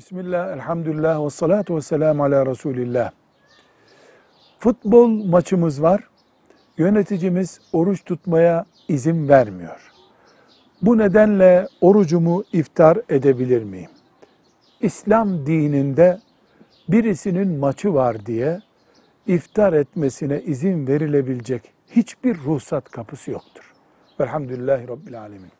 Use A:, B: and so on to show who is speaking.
A: Bismillah, elhamdülillah ve salatu ve selamu ala Resulillah. Futbol maçımız var. Yöneticimiz oruç tutmaya izin vermiyor. Bu nedenle orucumu iftar edebilir miyim? İslam dininde birisinin maçı var diye iftar etmesine izin verilebilecek hiçbir ruhsat kapısı yoktur. Velhamdülillahi Rabbil Alemin.